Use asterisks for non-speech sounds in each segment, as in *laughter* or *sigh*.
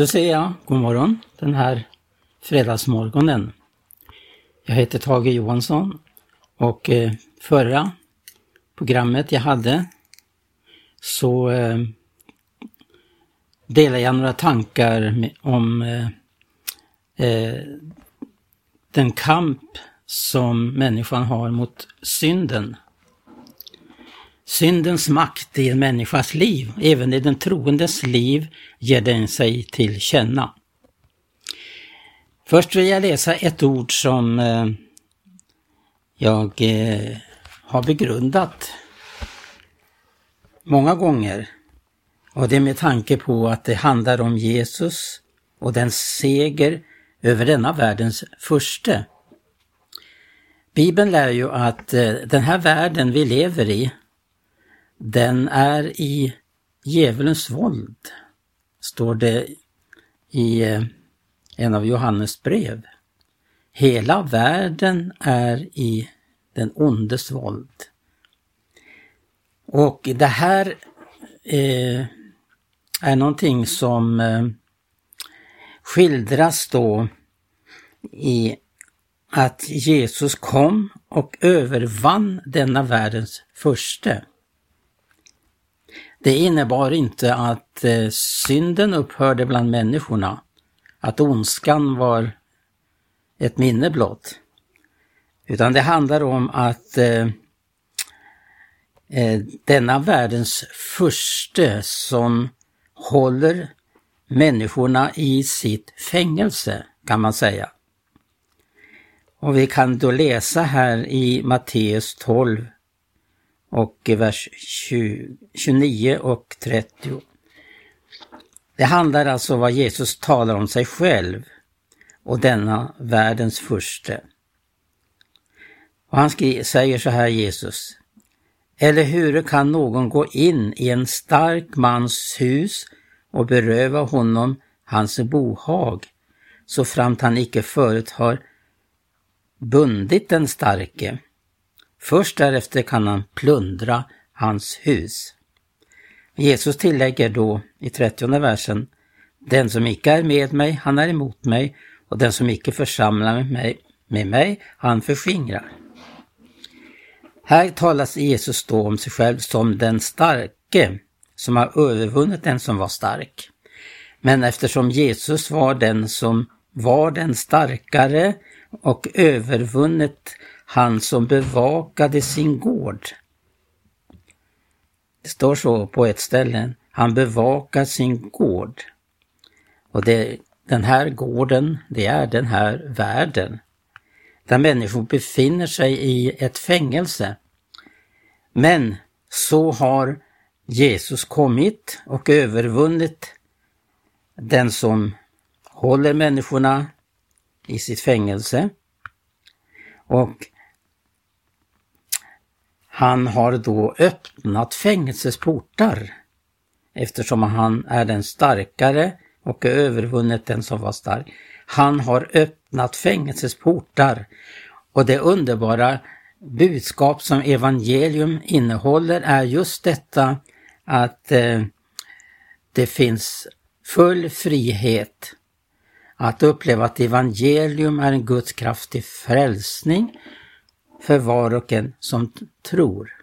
då säger jag god morgon den här fredagsmorgonen. Jag heter Tage Johansson och eh, förra programmet jag hade så eh, delade jag några tankar om eh, den kamp som människan har mot synden. Syndens makt i en människas liv, även i den troendes liv, ger den sig till känna. Först vill jag läsa ett ord som eh, jag eh, har begrundat många gånger. Och det med tanke på att det handlar om Jesus och den seger över denna världens första. Bibeln lär ju att eh, den här världen vi lever i, den är i djävulens våld, står det i eh, en av Johannes brev. Hela världen är i den ondes våld. Och det här eh, är någonting som eh, skildras då i att Jesus kom och övervann denna världens första. Det innebar inte att eh, synden upphörde bland människorna, att ondskan var ett minne blott. Utan det handlar om att eh, eh, denna världens furste som håller människorna i sitt fängelse, kan man säga. Och vi kan då läsa här i Matteus 12 och vers 20, 29 och 30. Det handlar alltså om vad Jesus talar om sig själv och denna världens furste. Och han säger så här Jesus. Eller hur kan någon gå in i en stark mans hus och beröva honom hans bohag, så framt han icke förut har bundit den starke. Först därefter kan han plundra hans hus. Jesus tillägger då i trettionde versen, Den som icke är med mig, han är emot mig, och den som icke församlar med mig, med mig han förskingrar. Här talas Jesus då om sig själv som den starke, som har övervunnit den som var stark. Men eftersom Jesus var den som var den starkare och övervunnit han som bevakade sin gård. Det står så på ett ställe, han bevakar sin gård. Och det, den här gården, det är den här världen. Där människor befinner sig i ett fängelse. Men så har Jesus kommit och övervunnit den som håller människorna i sitt fängelse. Och han har då öppnat fängelsets portar eftersom han är den starkare och övervunnit den som var stark. Han har öppnat fängelsets portar och det underbara budskap som evangelium innehåller är just detta att eh, det finns full frihet att uppleva att evangelium är en Guds kraft till frälsning för var och en som tror.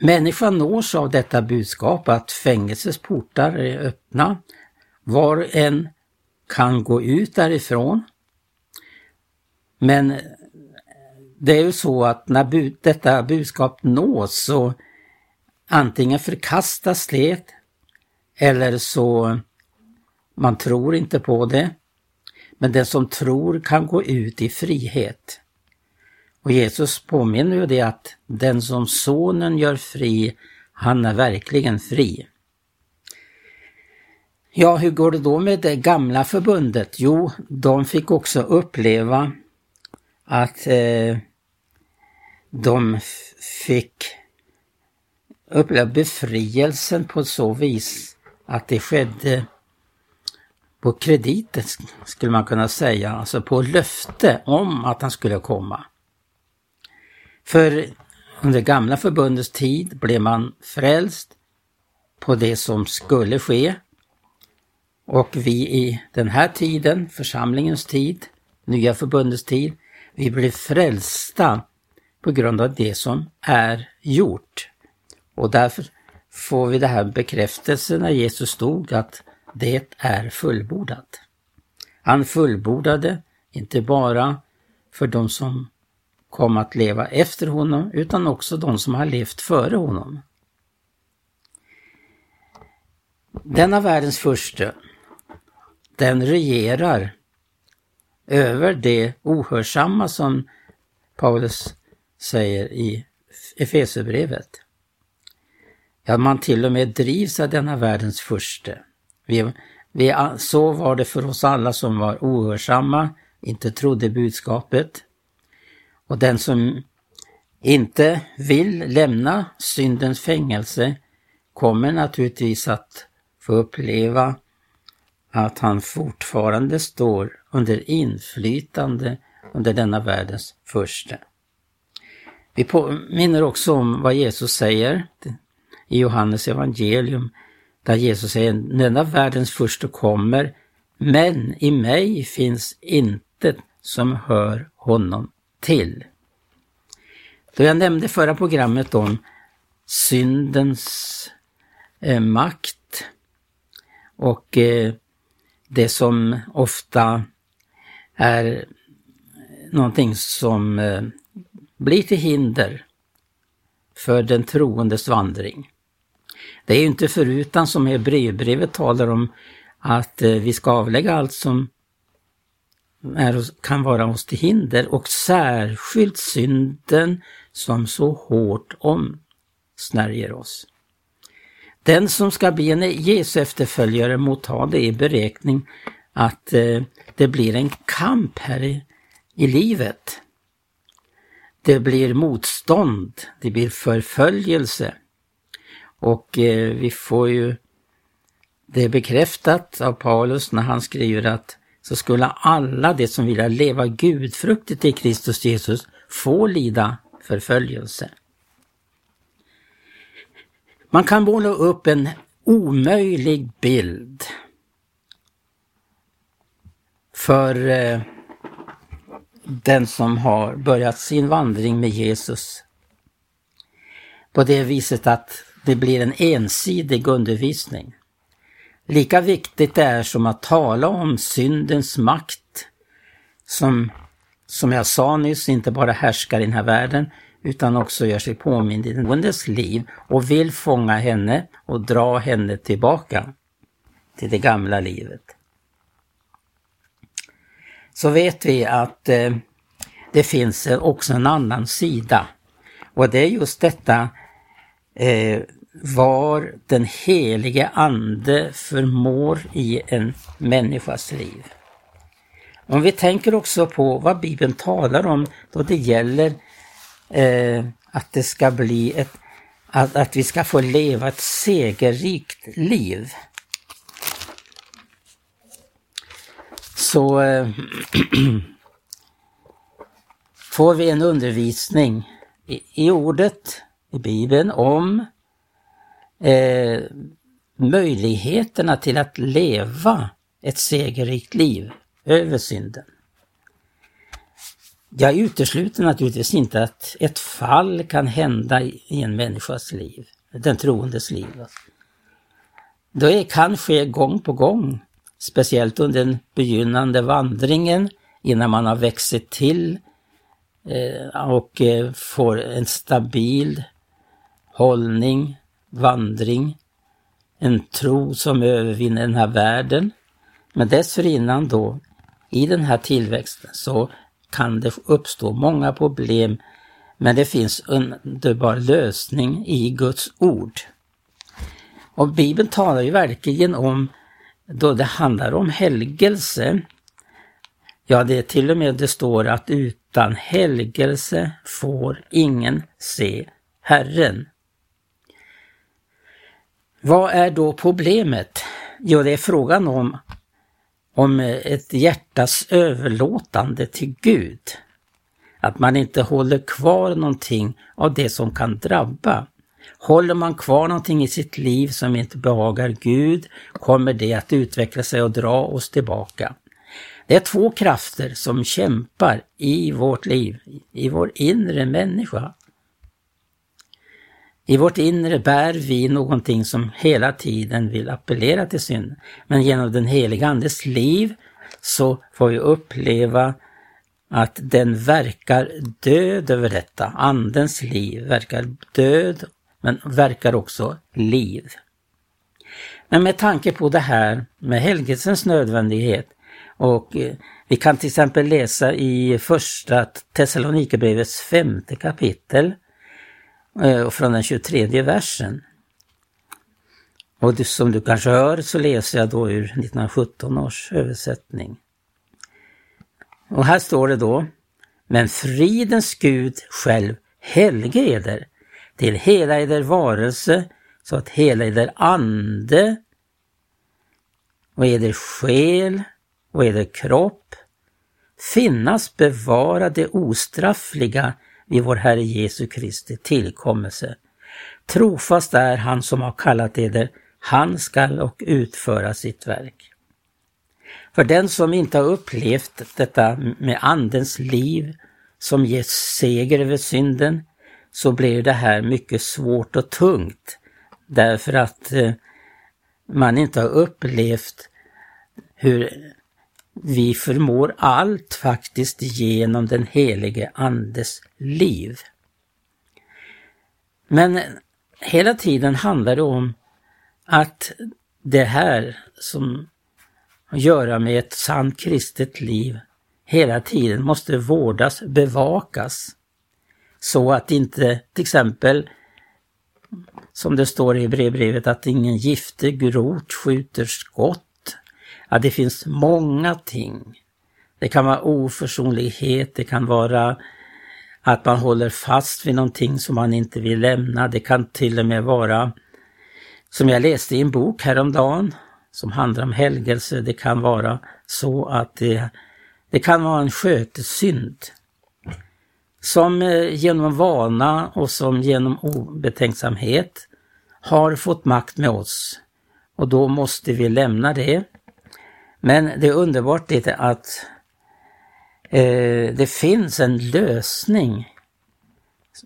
Människan nås av detta budskap att fängelsets portar är öppna. Var och en kan gå ut därifrån. Men eh, det är ju så att när bu detta budskap nås så antingen förkastas det eller så man tror inte på det. Men den som tror kan gå ut i frihet. Och Jesus påminner ju det att den som sonen gör fri, han är verkligen fri. Ja, hur går det då med det gamla förbundet? Jo, de fick också uppleva att eh, de fick uppleva befrielsen på så vis att det skedde på kredit skulle man kunna säga, alltså på löfte om att han skulle komma. För under gamla förbundets tid blev man frälst på det som skulle ske Och vi i den här tiden, församlingens tid, nya förbundets tid, vi blir frälsta på grund av det som är gjort. Och därför får vi det här bekräftelsen när Jesus stod att det är fullbordat. Han fullbordade inte bara för de som kom att leva efter honom utan också de som har levt före honom. Denna världens furste, den regerar över det ohörsamma som Paulus säger i Efesierbrevet. Ja, man till och med drivs av denna världens furste. Vi, vi, så var det för oss alla som var ohörsamma, inte trodde budskapet. Och den som inte vill lämna syndens fängelse kommer naturligtvis att få uppleva att han fortfarande står under inflytande under denna världens första. Vi påminner också om vad Jesus säger i Johannes evangelium, där Jesus säger denna världens första kommer, men i mig finns intet som hör honom till. Då jag nämnde förra programmet om syndens eh, makt och eh, det som ofta är någonting som eh, blir till hinder för den troendes vandring. Det är ju inte förutan som Hebreerbrevet talar om att eh, vi ska avlägga allt som är, kan vara oss till hinder och särskilt synden som så hårt omsnärjer oss. Den som ska bli en Jesu efterföljare må ta det i beräkning att eh, det blir en kamp här i, i livet. Det blir motstånd, det blir förföljelse. Och eh, vi får ju det bekräftat av Paulus när han skriver att så skulle alla de som vill leva gudfruktigt i Kristus Jesus få lida förföljelse. Man kan måla upp en omöjlig bild för eh, den som har börjat sin vandring med Jesus. På det viset att det blir en ensidig undervisning. Lika viktigt det är som att tala om syndens makt som, som jag sa nyss, inte bara härskar i den här världen utan också gör sig påmind i den liv och vill fånga henne och dra henne tillbaka till det gamla livet. Så vet vi att eh, det finns också en annan sida och det är just detta eh, var den helige Ande förmår i en människas liv. Om vi tänker också på vad Bibeln talar om då det gäller eh, att det ska bli ett, att, att vi ska få leva ett segerrikt liv. Så eh, *clears throat* får vi en undervisning i, i ordet, i Bibeln, om eh, möjligheterna till att leva ett segerrikt liv över synden. Jag utesluter naturligtvis inte att ett fall kan hända i en människas liv, den troendes liv. Det kan ske gång på gång, speciellt under den begynnande vandringen innan man har växt till eh, och eh, får en stabil hållning, vandring, en tro som övervinner den här världen. Men dessförinnan då, i den här tillväxten, så kan det uppstå många problem, men det finns underbar lösning i Guds ord. Och Bibeln talar ju verkligen om, då det handlar om helgelse, ja det till och med det står att utan helgelse får ingen se Herren. Vad är då problemet? Jo, det är frågan om om ett hjärtas överlåtande till Gud. Att man inte håller kvar någonting av det som kan drabba Håller man kvar någonting i sitt liv som inte behagar Gud kommer det att utveckla sig och dra oss tillbaka. Det är två krafter som kämpar i vårt liv, i vår inre människa. I vårt inre bär vi någonting som hela tiden vill appellera till synd. Men genom den heliga Andes liv så får vi uppleva att den verkar död över detta. Andens liv verkar död men verkar också liv. Men med tanke på det här med helgelsens nödvändighet och eh, vi kan till exempel läsa i första Thessalonikerbrevets femte kapitel Eh, och från den 23 versen. Och som du kanske hör så läser jag då ur 1917 års översättning. Och här står det då, men fridens Gud själv helge eder till hela eder varelse så att hela eder ande och eder själ och eder kropp finnas bevarade ostraffliga vid vår Herre Jesu Kristi tillkommelse. Trofast är han som har kallat eder, han skall och utföra sitt verk. För den som inte har upplevt detta med Andens liv som ger seger över synden, så blir det här mycket svårt och tungt. Därför att eh, man inte har upplevt hur vi förmår allt faktiskt genom den helige Andes liv. Men hela tiden handlar det om att det här som har att göra med ett sant kristet liv hela tiden måste vårdas, bevakas. Så att inte till exempel, som det står i brevbrevet, att ingen giftig rot skjuter skott att det finns många ting. Det kan vara oförsonlighet, det kan vara att man håller fast vid någonting som man inte vill lämna. Det kan till och med vara, som jag läste i en bok häromdagen, som handlar om helgelse, det kan vara så att det, det kan vara en skötesynd. Som eh, genom vana och som genom obetänksamhet har fått makt med oss. Och då måste vi lämna det men det är underbart lite att eh, det finns en lösning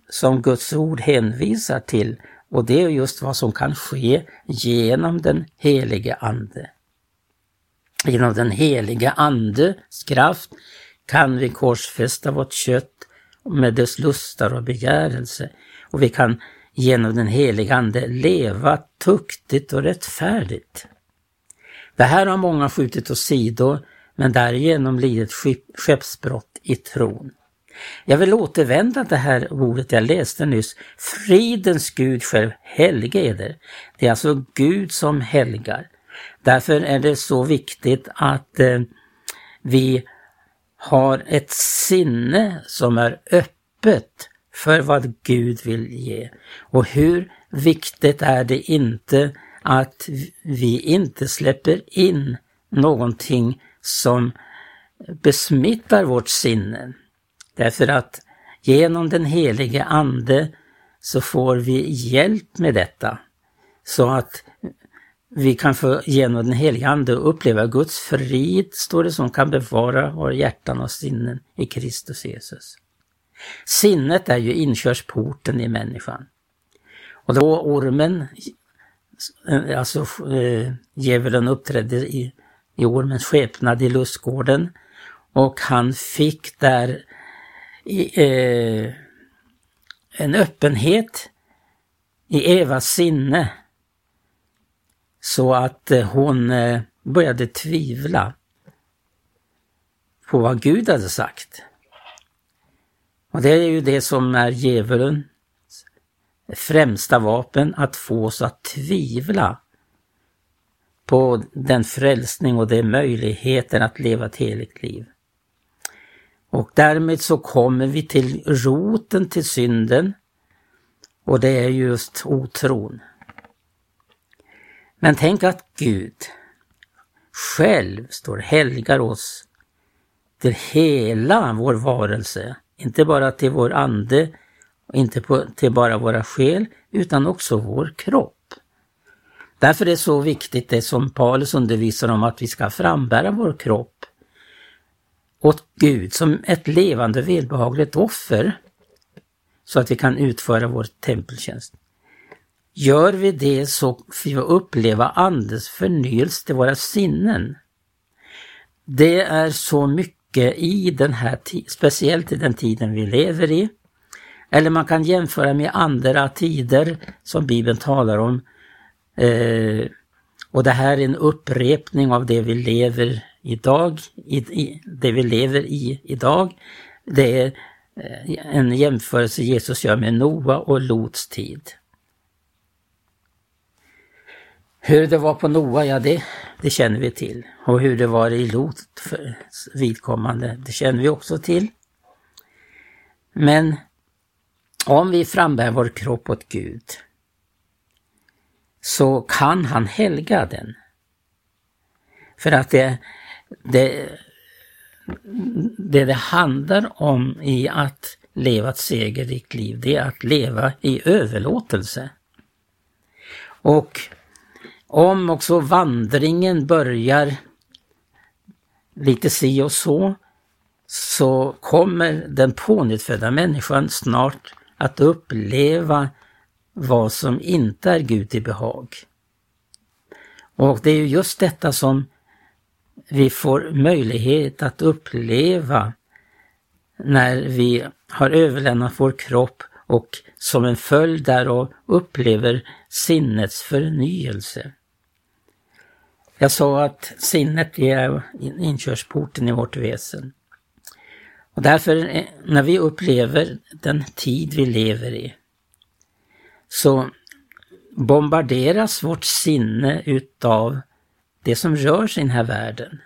som Guds ord hänvisar till och det är just vad som kan ske genom den helige Ande. Genom den helige Andes kraft kan vi korsfästa vårt kött med dess lustar och begärelse och vi kan genom den helige Ande leva tuktigt och rättfärdigt. Det här har många skjutit åt sido, men därigenom lidit skeppsbrott i tron. Jag vill återvända till det här ordet jag läste nyss. Fridens Gud själv helge eder. Det är alltså Gud som helgar. Därför är det så viktigt att eh, vi har ett sinne som är öppet för vad Gud vill ge. Och hur viktigt är det inte att vi inte släpper in någonting som besmittar vårt sinne. Därför att genom den helige Ande så får vi hjälp med detta. Så att vi kan få genom den helige Ande uppleva Guds frid, står det, som kan bevara våra hjärtan och sinnen i Kristus Jesus. Sinnet är ju inkörsporten i människan. Och då ormen Eh, alltså eh, djävulen uppträdde i, i ormens skepnad i lustgården. Och han fick där eh, en öppenhet i Evas sinne. Så att eh, hon eh, började tvivla på vad Gud hade sagt. Och det är ju det som är djävulen främsta vapen att få oss att tvivla på den frälsning och de möjligheten att leva ett heligt liv. Och därmed så kommer vi till roten till synden och det är just otron. Men tänk att Gud själv står helgar oss till hela vår varelse, inte bara till vår ande inte på, till bara våra själ utan också vår kropp. Därför är det så viktigt det som Paulus undervisar om att vi ska frambära vår kropp åt Gud som ett levande välbehagligt offer så att vi kan utföra vår tempeltjänst. Gör vi det så får vi uppleva Andens förnyelse till våra sinnen. Det är så mycket i den här speciellt i den tiden vi lever i. Eller man kan jämföra med andra tider som Bibeln talar om. Eh, och det här är en upprepning av det vi lever idag, i, i, det vi lever i idag. Det är eh, en jämförelse Jesus gör med Noa och Lots tid. Hur det var på Noa, ja det, det känner vi till. Och hur det var i Lot för vidkommande, det känner vi också till. Men om vi frambär vår kropp åt Gud så kan han helga den. För att det, det, det det handlar om i att leva ett segerrikt liv, det är att leva i överlåtelse. Och om också vandringen börjar lite si och så, så kommer den pånyttfödda människan snart att uppleva vad som inte är Gud till behag. Och det är ju just detta som vi får möjlighet att uppleva när vi har överlämnat vår kropp och som en följd därav upplever sinnets förnyelse. Jag sa att sinnet är inkörsporten i vårt väsen. Och därför, eh, när vi upplever den tid vi lever i, så bombarderas vårt sinne utav det som rör sig i den här världen.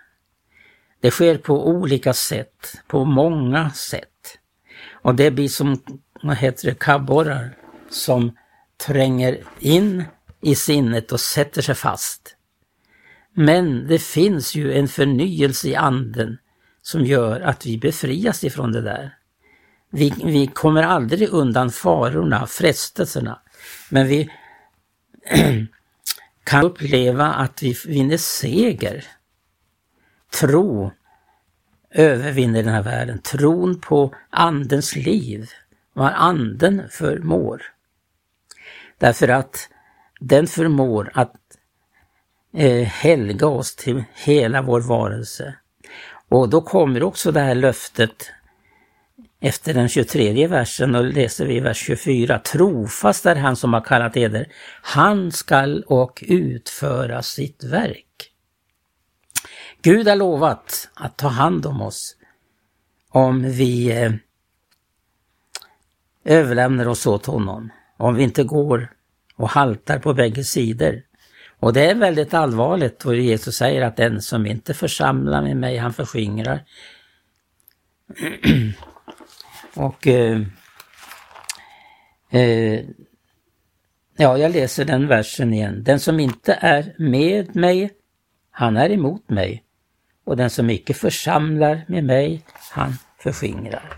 Det sker på olika sätt, på många sätt. Och det blir som, vad heter det, kabborrar som tränger in i sinnet och sätter sig fast. Men det finns ju en förnyelse i anden som gör att vi befrias ifrån det där. Vi, vi kommer aldrig undan farorna, frestelserna, men vi *clears throat* kan uppleva att vi vinner seger. Tro övervinner den här världen. Tron på Andens liv, vad Anden förmår. Därför att den förmår att eh, helga oss till hela vår varelse. Och då kommer också det här löftet efter den 23 versen och läser vi vers 24. Trofast är han som har kallat eder. Han skall och utföra sitt verk. Gud har lovat att ta hand om oss om vi eh, överlämnar oss åt honom. Om vi inte går och haltar på bägge sidor. Och det är väldigt allvarligt och Jesus säger att den som inte församlar med mig, han förskingrar. *clears throat* och eh, eh, Ja, jag läser den versen igen. Den som inte är med mig, han är emot mig. Och den som icke församlar med mig, han förskingrar.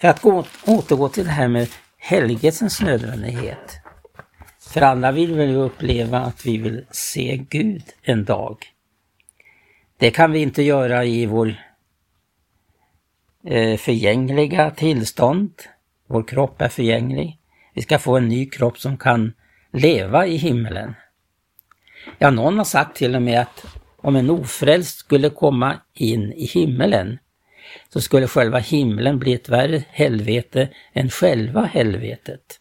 För att gå, återgå till det här med helgelsens nödvändighet. För alla vill väl uppleva att vi vill se Gud en dag. Det kan vi inte göra i vår eh, förgängliga tillstånd. Vår kropp är förgänglig. Vi ska få en ny kropp som kan leva i himlen. Ja, någon har sagt till och med att om en ofrälst skulle komma in i himmelen så skulle själva himlen bli ett värre helvete än själva helvetet.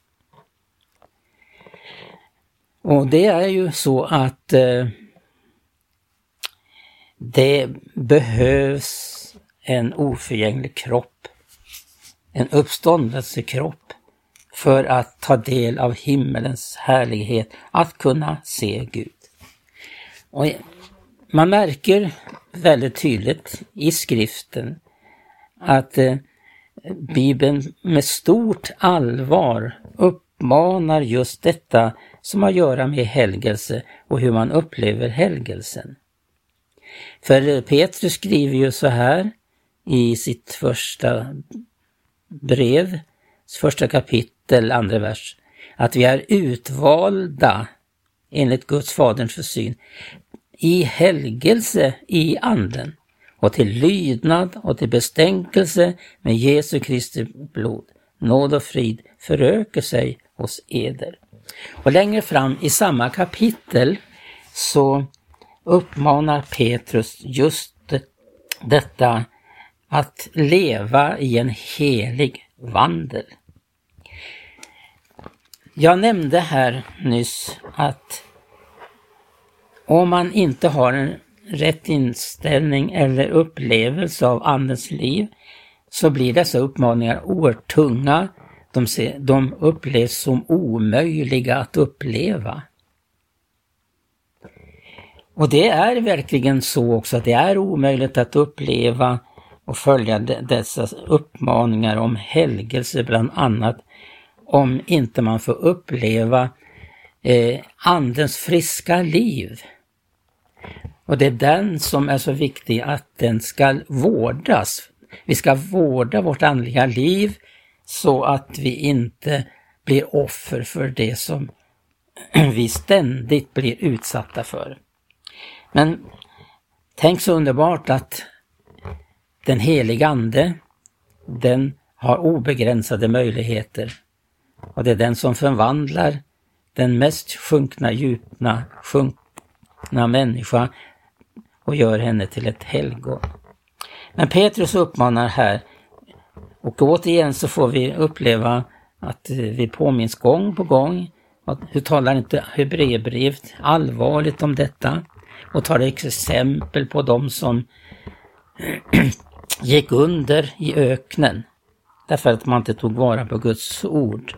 Och det är ju så att eh, det behövs en oförgänglig kropp, en uppståndelsekropp för att ta del av himmelens härlighet, att kunna se Gud. Och man märker väldigt tydligt i skriften att eh, Bibeln med stort allvar uppmanar just detta som har att göra med helgelse och hur man upplever helgelsen. För Petrus skriver ju så här i sitt första brev, första kapitel, andra vers, att vi är utvalda enligt Guds faderns försyn i helgelse i anden och till lydnad och till bestänkelse med Jesu Kristi blod. Nåd och frid föröker sig hos eder. Och längre fram i samma kapitel så uppmanar Petrus just detta att leva i en helig vandel. Jag nämnde här nyss att om man inte har en rätt inställning eller upplevelse av Andens liv så blir dessa uppmaningar oerhört tunga. De, ser, de upplevs som omöjliga att uppleva. Och det är verkligen så också att det är omöjligt att uppleva och följa dessa uppmaningar om helgelse bland annat om inte man får uppleva eh, Andens friska liv. Och det är den som är så viktig att den ska vårdas. Vi ska vårda vårt andliga liv så att vi inte blir offer för det som *clears throat* vi ständigt blir utsatta för. Men tänk så underbart att den heliga Ande, den har obegränsade möjligheter. Och det är den som förvandlar den mest sjunkna, djupna, sjunkna människa och gör henne till ett helgon. Men Petrus uppmanar här, och återigen så får vi uppleva att eh, vi påminns gång på gång. att Hur talar inte Hebreerbrevet allvarligt om detta? Och tar exempel på de som *clears throat* gick under i öknen därför att man inte tog vara på Guds ord.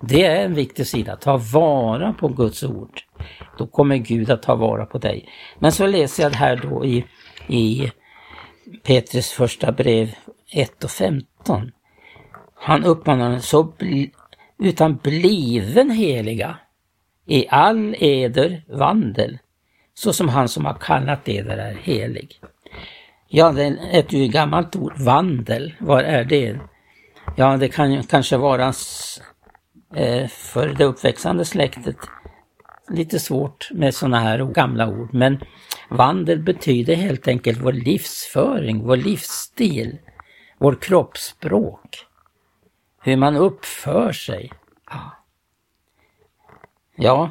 Det är en viktig sida, ta vara på Guds ord. Då kommer Gud att ta vara på dig. Men så läser jag här då i, i Petrus första brev 1 och 15. Han uppmanar så bli, utan bliven heliga i all eder vandel, så som han som har kallat eder är helig. Ja, det är ett gammalt ord, vandel. Vad är det? Ja, det kan ju kanske vara eh, för det uppväxande släktet lite svårt med sådana här gamla ord. Men vandel betyder helt enkelt vår livsföring, vår livsstil, vår kroppsspråk. Hur man uppför sig. Ja, ja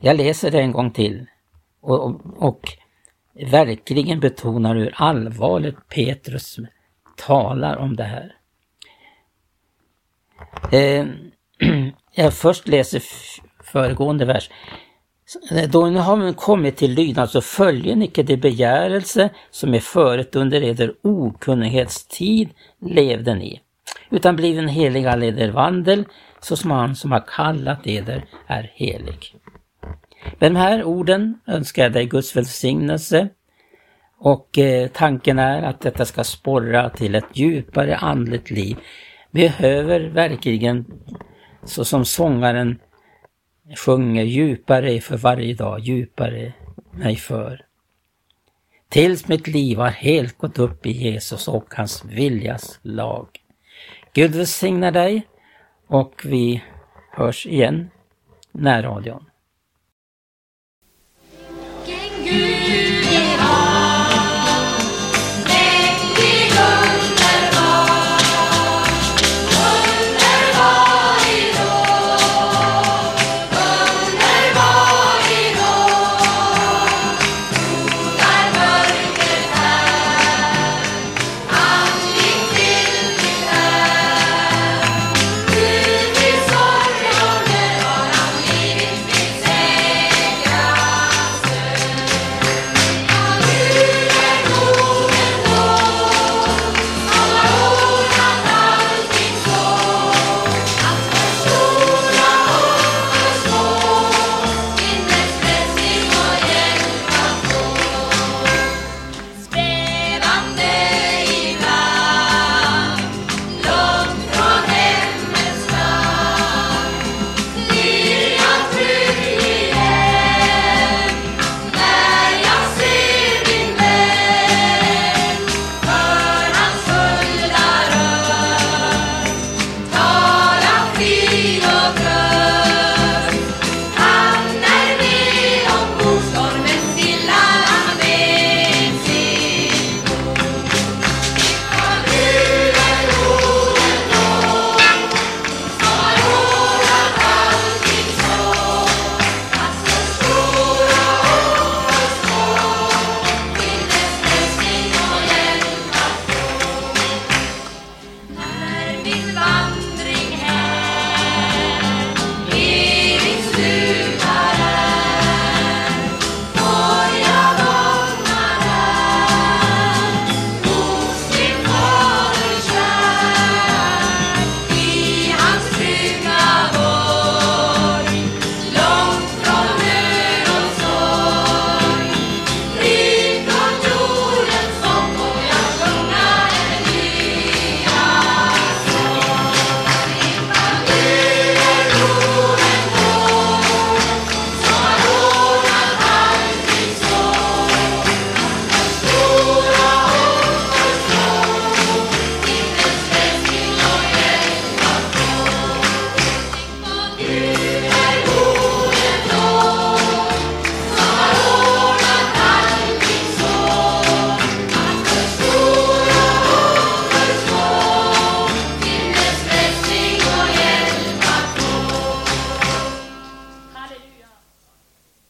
jag läser det en gång till. och, och, och verkligen betonar hur allvarligt Petrus talar om det här. Eh, *clears throat* jag först läser föregående vers. Då ni har kommit till lydnad så följer ni icke det begärelse som är förut under eder okunnighetstid levde ni, utan bliv en helig all eder vandel, så som han som har kallat eder är helig. Med de här orden önskar jag dig Guds välsignelse och eh, tanken är att detta ska sporra till ett djupare andligt liv. Behöver verkligen, så som sångaren sjunger, djupare för varje dag, djupare mig för. Tills mitt liv har helt gått upp i Jesus och hans viljas lag. Gud välsigna dig och vi hörs igen närradion.